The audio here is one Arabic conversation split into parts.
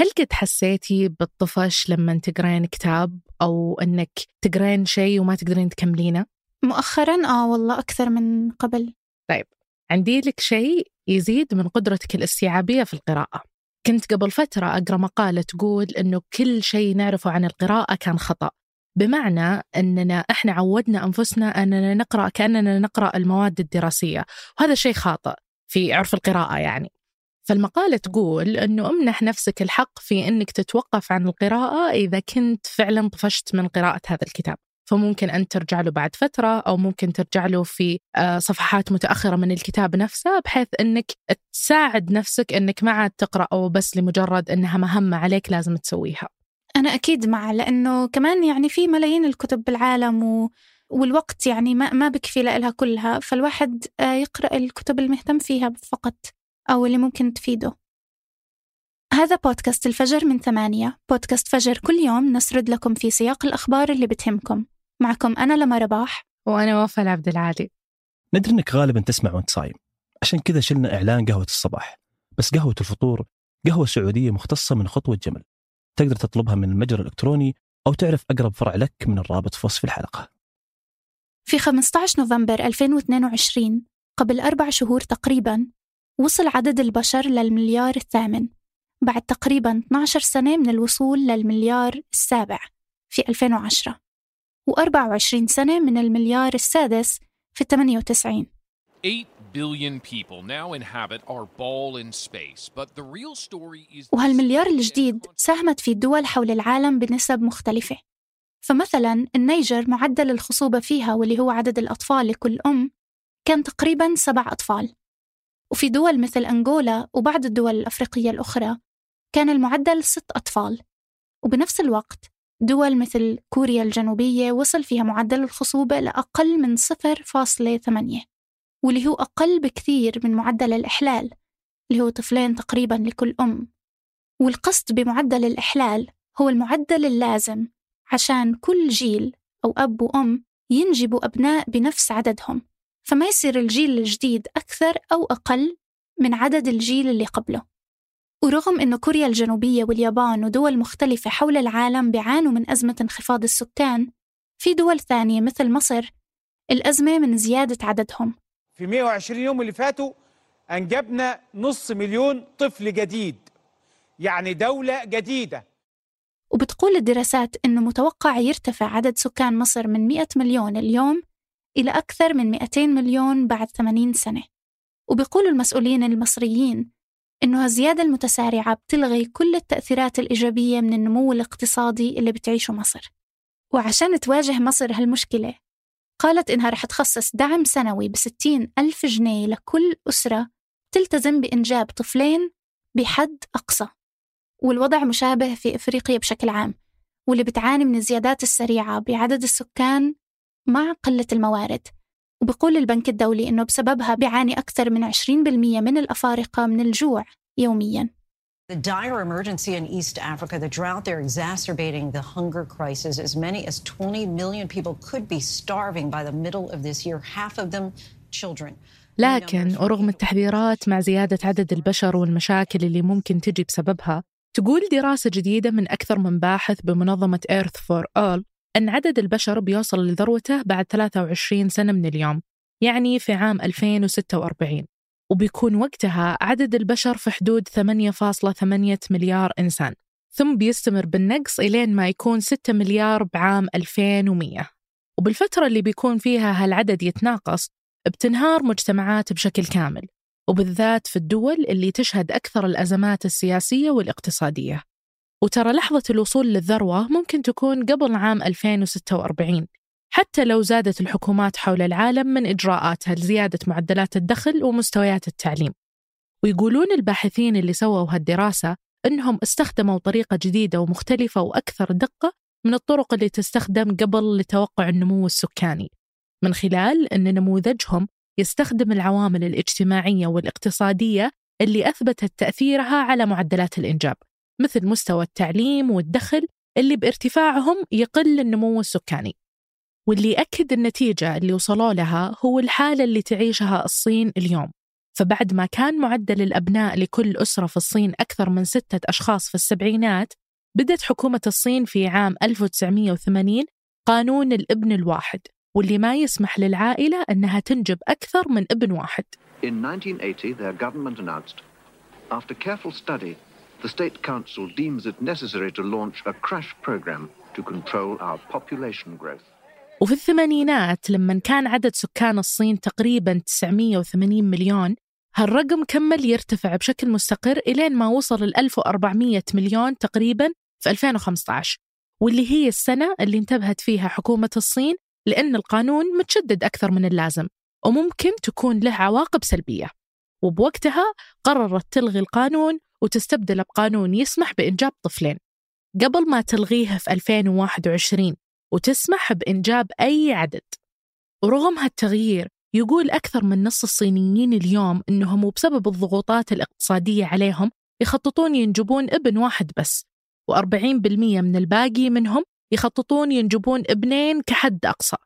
هل قد حسيتي بالطفش لما تقرين كتاب أو أنك تقرين شيء وما تقدرين تكملينه؟ مؤخرا آه والله أكثر من قبل. طيب عندي لك شيء يزيد من قدرتك الاستيعابية في القراءة. كنت قبل فترة أقرأ مقالة تقول أنه كل شيء نعرفه عن القراءة كان خطأ. بمعنى أننا إحنا عودنا أنفسنا أننا نقرأ كأننا نقرأ المواد الدراسية. وهذا شيء خاطئ في عرف القراءة يعني. فالمقالة تقول أنه أمنح نفسك الحق في أنك تتوقف عن القراءة إذا كنت فعلا طفشت من قراءة هذا الكتاب. فممكن أن ترجع له بعد فترة أو ممكن ترجع له في آه، صفحات متأخرة من الكتاب نفسه بحيث أنك تساعد نفسك أنك ما عاد تقرأ أو بس لمجرد أنها مهمة عليك لازم تسويها. أنا أكيد مع لأنه كمان يعني في ملايين الكتب بالعالم و... والوقت يعني ما ما بكفي لها كلها فالواحد آه، يقرأ الكتب المهتم فيها فقط. أو اللي ممكن تفيده. هذا بودكاست الفجر من ثمانية. بودكاست فجر كل يوم نسرد لكم في سياق الأخبار اللي بتهمكم. معكم أنا لما رباح. وأنا وفاء عبد العالي. ندري إنك غالبا تسمع وأنت صايم. عشان كذا شلنا إعلان قهوة الصباح. بس قهوة الفطور قهوة سعودية مختصة من خطوة جمل. تقدر تطلبها من المتجر الإلكتروني أو تعرف أقرب فرع لك من الرابط في وصف الحلقة. في 15 نوفمبر 2022 قبل أربع شهور تقريبا وصل عدد البشر للمليار الثامن بعد تقريبا 12 سنة من الوصول للمليار السابع في 2010 و24 سنة من المليار السادس في 98 8 billion people now inhabit our ball in space, but the real story is وهالمليار الجديد ساهمت في دول حول العالم بنسب مختلفة. فمثلا النيجر معدل الخصوبة فيها واللي هو عدد الأطفال لكل أم كان تقريبا سبع أطفال. وفي دول مثل أنغولا وبعض الدول الأفريقية الأخرى كان المعدل ست أطفال. وبنفس الوقت دول مثل كوريا الجنوبية وصل فيها معدل الخصوبة لأقل من 0.8 واللي هو أقل بكثير من معدل الإحلال اللي هو طفلين تقريبا لكل أم. والقصد بمعدل الإحلال هو المعدل اللازم عشان كل جيل أو أب وأم ينجبوا أبناء بنفس عددهم. فما يصير الجيل الجديد أكثر أو أقل من عدد الجيل اللي قبله. ورغم أن كوريا الجنوبية واليابان ودول مختلفة حول العالم بيعانوا من أزمة انخفاض السكان في دول ثانية مثل مصر الأزمة من زيادة عددهم. في 120 يوم اللي فاتوا أنجبنا نص مليون طفل جديد يعني دولة جديدة. وبتقول الدراسات أنه متوقع يرتفع عدد سكان مصر من 100 مليون اليوم إلى أكثر من 200 مليون بعد 80 سنة. وبيقول المسؤولين المصريين إنه الزيادة المتسارعة بتلغي كل التأثيرات الإيجابية من النمو الاقتصادي اللي بتعيشه مصر. وعشان تواجه مصر هالمشكلة قالت إنها رح تخصص دعم سنوي بستين ألف جنيه لكل أسرة تلتزم بإنجاب طفلين بحد أقصى. والوضع مشابه في إفريقيا بشكل عام واللي بتعاني من الزيادات السريعة بعدد السكان مع قلة الموارد وبيقول البنك الدولي إنه بسببها بيعاني أكثر من 20% من الأفارقة من الجوع يومياً The dire emergency in East Africa, the drought there exacerbating the hunger crisis. As many as 20 million people could be starving by the middle of this year, half of them children. لكن ورغم التحذيرات مع زيادة عدد البشر والمشاكل اللي ممكن تجي بسببها تقول دراسة جديدة من أكثر من باحث بمنظمة Earth for All أن عدد البشر بيوصل لذروته بعد 23 سنة من اليوم يعني في عام 2046 وبيكون وقتها عدد البشر في حدود 8.8 مليار إنسان. ثم بيستمر بالنقص إلين ما يكون 6 مليار بعام 2100 وبالفترة اللي بيكون فيها هالعدد يتناقص بتنهار مجتمعات بشكل كامل. وبالذات في الدول اللي تشهد أكثر الأزمات السياسية والاقتصادية. وترى لحظة الوصول للذروة ممكن تكون قبل عام 2046 حتى لو زادت الحكومات حول العالم من إجراءاتها لزيادة معدلات الدخل ومستويات التعليم. ويقولون الباحثين اللي سووا هالدراسة أنهم استخدموا طريقة جديدة ومختلفة وأكثر دقة من الطرق اللي تستخدم قبل لتوقع النمو السكاني من خلال أن نموذجهم يستخدم العوامل الاجتماعية والاقتصادية اللي أثبتت تأثيرها على معدلات الإنجاب. مثل مستوى التعليم والدخل اللي بارتفاعهم يقل النمو السكاني. واللي أكد النتيجة اللي وصلوا لها هو الحالة اللي تعيشها الصين اليوم. فبعد ما كان معدل الأبناء لكل أسرة في الصين أكثر من ستة أشخاص في السبعينات بدت حكومة الصين في عام 1980 قانون الابن الواحد واللي ما يسمح للعائلة أنها تنجب أكثر من ابن واحد. In 1980, their government announced, after careful study, the State Council deems it necessary to launch a crash program to control our population growth. وفي الثمانينات لما كان عدد سكان الصين تقريبا 980 مليون هالرقم كمل يرتفع بشكل مستقر إلين ما وصل ل 1400 مليون تقريبا في 2015 واللي هي السنة اللي انتبهت فيها حكومة الصين لأن القانون متشدد أكثر من اللازم وممكن تكون له عواقب سلبية وبوقتها قررت تلغي القانون وتستبدله بقانون يسمح بإنجاب طفلين. قبل ما تلغيها في 2021 وتسمح بإنجاب أي عدد. ورغم هالتغيير يقول أكثر من نص الصينيين اليوم أنهم وبسبب الضغوطات الاقتصادية عليهم يخططون ينجبون ابن واحد بس و40% من الباقي منهم يخططون ينجبون ابنين كحد أقصى.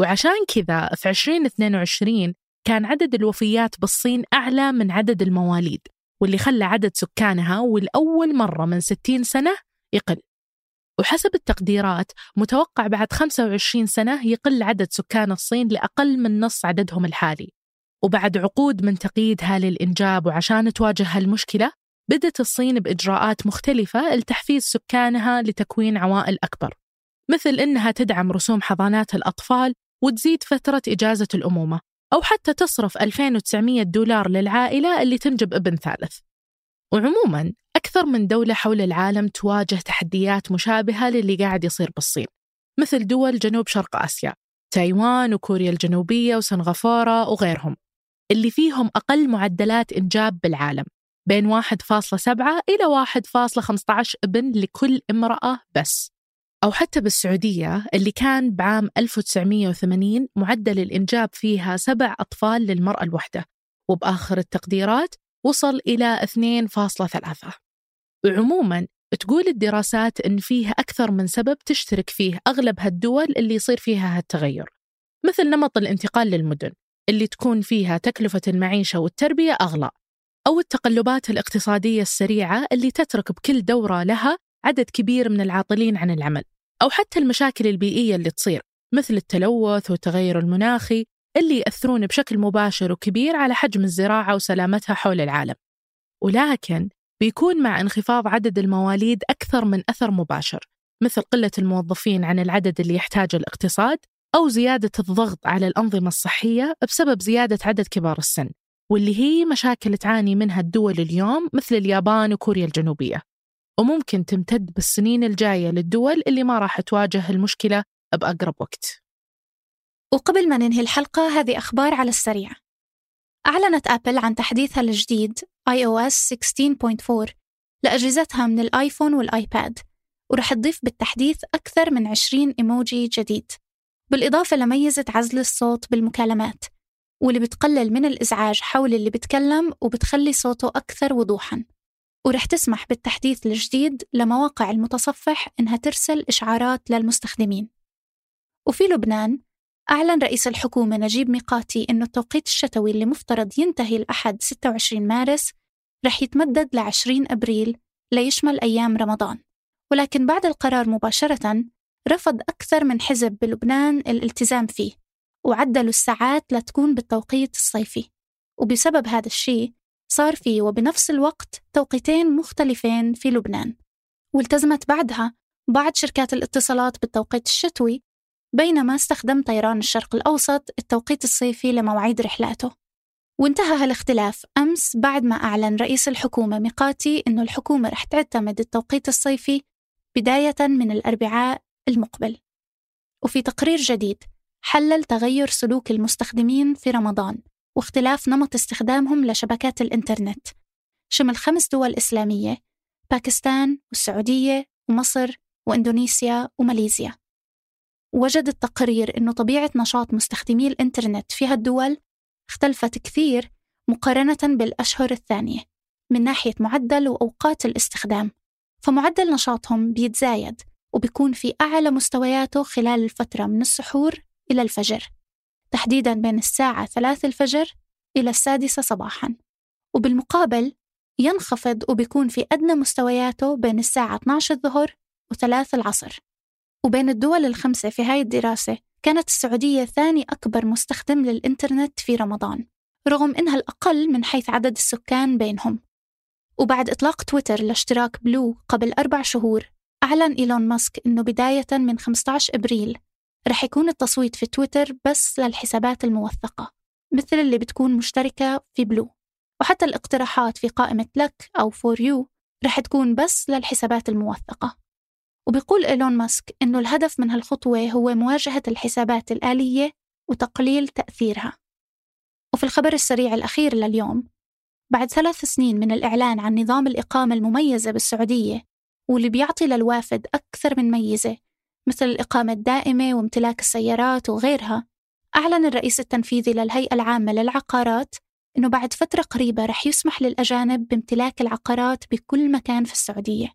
وعشان كذا في 2022 كان عدد الوفيات بالصين أعلى من عدد المواليد. واللي خلى عدد سكانها والأول مرة من 60 سنة يقل. وحسب التقديرات متوقع بعد 25 سنة يقل عدد سكان الصين لأقل من نص عددهم الحالي. وبعد عقود من تقييدها للإنجاب وعشان تواجه هالمشكلة بدت الصين بإجراءات مختلفة لتحفيز سكانها لتكوين عوائل أكبر. مثل إنها تدعم رسوم حضانات الأطفال وتزيد فترة إجازة الأمومة. أو حتى تصرف 2900 دولار للعائلة اللي تنجب ابن ثالث. وعموما أكثر من دولة حول العالم تواجه تحديات مشابهة للي قاعد يصير بالصين مثل دول جنوب شرق آسيا تايوان وكوريا الجنوبية وسنغافورة وغيرهم اللي فيهم أقل معدلات إنجاب بالعالم بين 1.7 إلى 1.15 ابن لكل امرأة بس. أو حتى بالسعودية اللي كان بعام 1980 معدل الإنجاب فيها سبع أطفال للمرأة الواحدة وبآخر التقديرات وصل إلى 2.3 وعموما تقول الدراسات إن فيها أكثر من سبب تشترك فيه أغلب هالدول اللي يصير فيها هالتغير مثل نمط الانتقال للمدن اللي تكون فيها تكلفة المعيشة والتربية أغلى أو التقلبات الاقتصادية السريعة اللي تترك بكل دورة لها عدد كبير من العاطلين عن العمل. أو حتى المشاكل البيئية اللي تصير مثل التلوث والتغير المناخي اللي يأثرون بشكل مباشر وكبير على حجم الزراعة وسلامتها حول العالم. ولكن بيكون مع انخفاض عدد المواليد أكثر من أثر مباشر مثل قلة الموظفين عن العدد اللي يحتاجه الاقتصاد أو زيادة الضغط على الأنظمة الصحية بسبب زيادة عدد كبار السن واللي هي مشاكل تعاني منها الدول اليوم مثل اليابان وكوريا الجنوبية. وممكن تمتد بالسنين الجاية للدول اللي ما راح تواجه المشكلة بأقرب وقت. وقبل ما ننهي الحلقة هذه أخبار على السريع. أعلنت أبل عن تحديثها الجديد iOS 16.4 لأجهزتها من الآيفون والآيباد ورح تضيف بالتحديث أكثر من 20 إيموجي جديد. بالإضافة لميزة عزل الصوت بالمكالمات واللي بتقلل من الإزعاج حول اللي بتكلم وبتخلي صوته أكثر وضوحاً. ورح تسمح بالتحديث الجديد لمواقع المتصفح إنها ترسل إشعارات للمستخدمين. وفي لبنان أعلن رئيس الحكومة نجيب ميقاتي أنه التوقيت الشتوي اللي مفترض ينتهي الأحد 26 مارس رح يتمدد ل 20 أبريل ليشمل أيام رمضان. ولكن بعد القرار مباشرة رفض أكثر من حزب بلبنان الالتزام فيه وعدلوا الساعات لتكون بالتوقيت الصيفي. وبسبب هذا الشيء صار في وبنفس الوقت توقيتين مختلفين في لبنان. والتزمت بعدها بعض شركات الاتصالات بالتوقيت الشتوي بينما استخدم طيران الشرق الأوسط التوقيت الصيفي لمواعيد رحلاته. وانتهى هالاختلاف أمس بعد ما أعلن رئيس الحكومة ميقاتي أنه الحكومة رح تعتمد التوقيت الصيفي بداية من الأربعاء المقبل. وفي تقرير جديد حلل تغير سلوك المستخدمين في رمضان. واختلاف نمط استخدامهم لشبكات الإنترنت. شمل خمس دول إسلامية باكستان والسعودية ومصر وإندونيسيا وماليزيا. وجد التقرير أنه طبيعة نشاط مستخدمي الإنترنت في هالدول اختلفت كثير مقارنة بالأشهر الثانية من ناحية معدل وأوقات الاستخدام. فمعدل نشاطهم بيتزايد وبيكون في أعلى مستوياته خلال الفترة من السحور إلى الفجر. تحديدا بين الساعة ثلاث الفجر إلى السادسة صباحا. وبالمقابل ينخفض وبيكون في أدنى مستوياته بين الساعة 12 الظهر و3 العصر. وبين الدول الخمسة في هاي الدراسة كانت السعودية ثاني أكبر مستخدم للإنترنت في رمضان رغم إنها الأقل من حيث عدد السكان بينهم. وبعد إطلاق تويتر لاشتراك Blue قبل أربع شهور أعلن إيلون ماسك إنه بداية من 15 إبريل رح يكون التصويت في تويتر بس للحسابات الموثقة مثل اللي بتكون مشتركة في Blue وحتى الاقتراحات في قائمة لك أو For You رح تكون بس للحسابات الموثقة. وبيقول إيلون ماسك إنه الهدف من هالخطوة هو مواجهة الحسابات الآلية وتقليل تأثيرها. وفي الخبر السريع الأخير لليوم بعد ثلاث سنين من الإعلان عن نظام الإقامة المميزة بالسعودية واللي بيعطي للوافد أكثر من ميزة مثل الإقامة الدائمة وامتلاك السيارات وغيرها. أعلن الرئيس التنفيذي للهيئة العامة للعقارات إنه بعد فترة قريبة رح يسمح للأجانب بامتلاك العقارات بكل مكان في السعودية.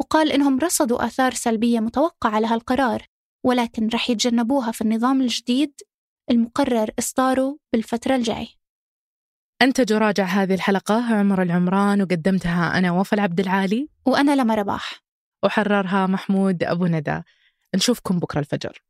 وقال إنهم رصدوا آثار سلبية متوقعة لهالقرار ولكن رح يتجنبوها في النظام الجديد المقرر إصداره بالفترة الجاي أنتج وراجع هذه الحلقة عمر العمران وقدمتها أنا وفاء العبد العالي. وأنا لما رباح وحررها محمود أبو ندى. نشوفكم بكرة الفجر.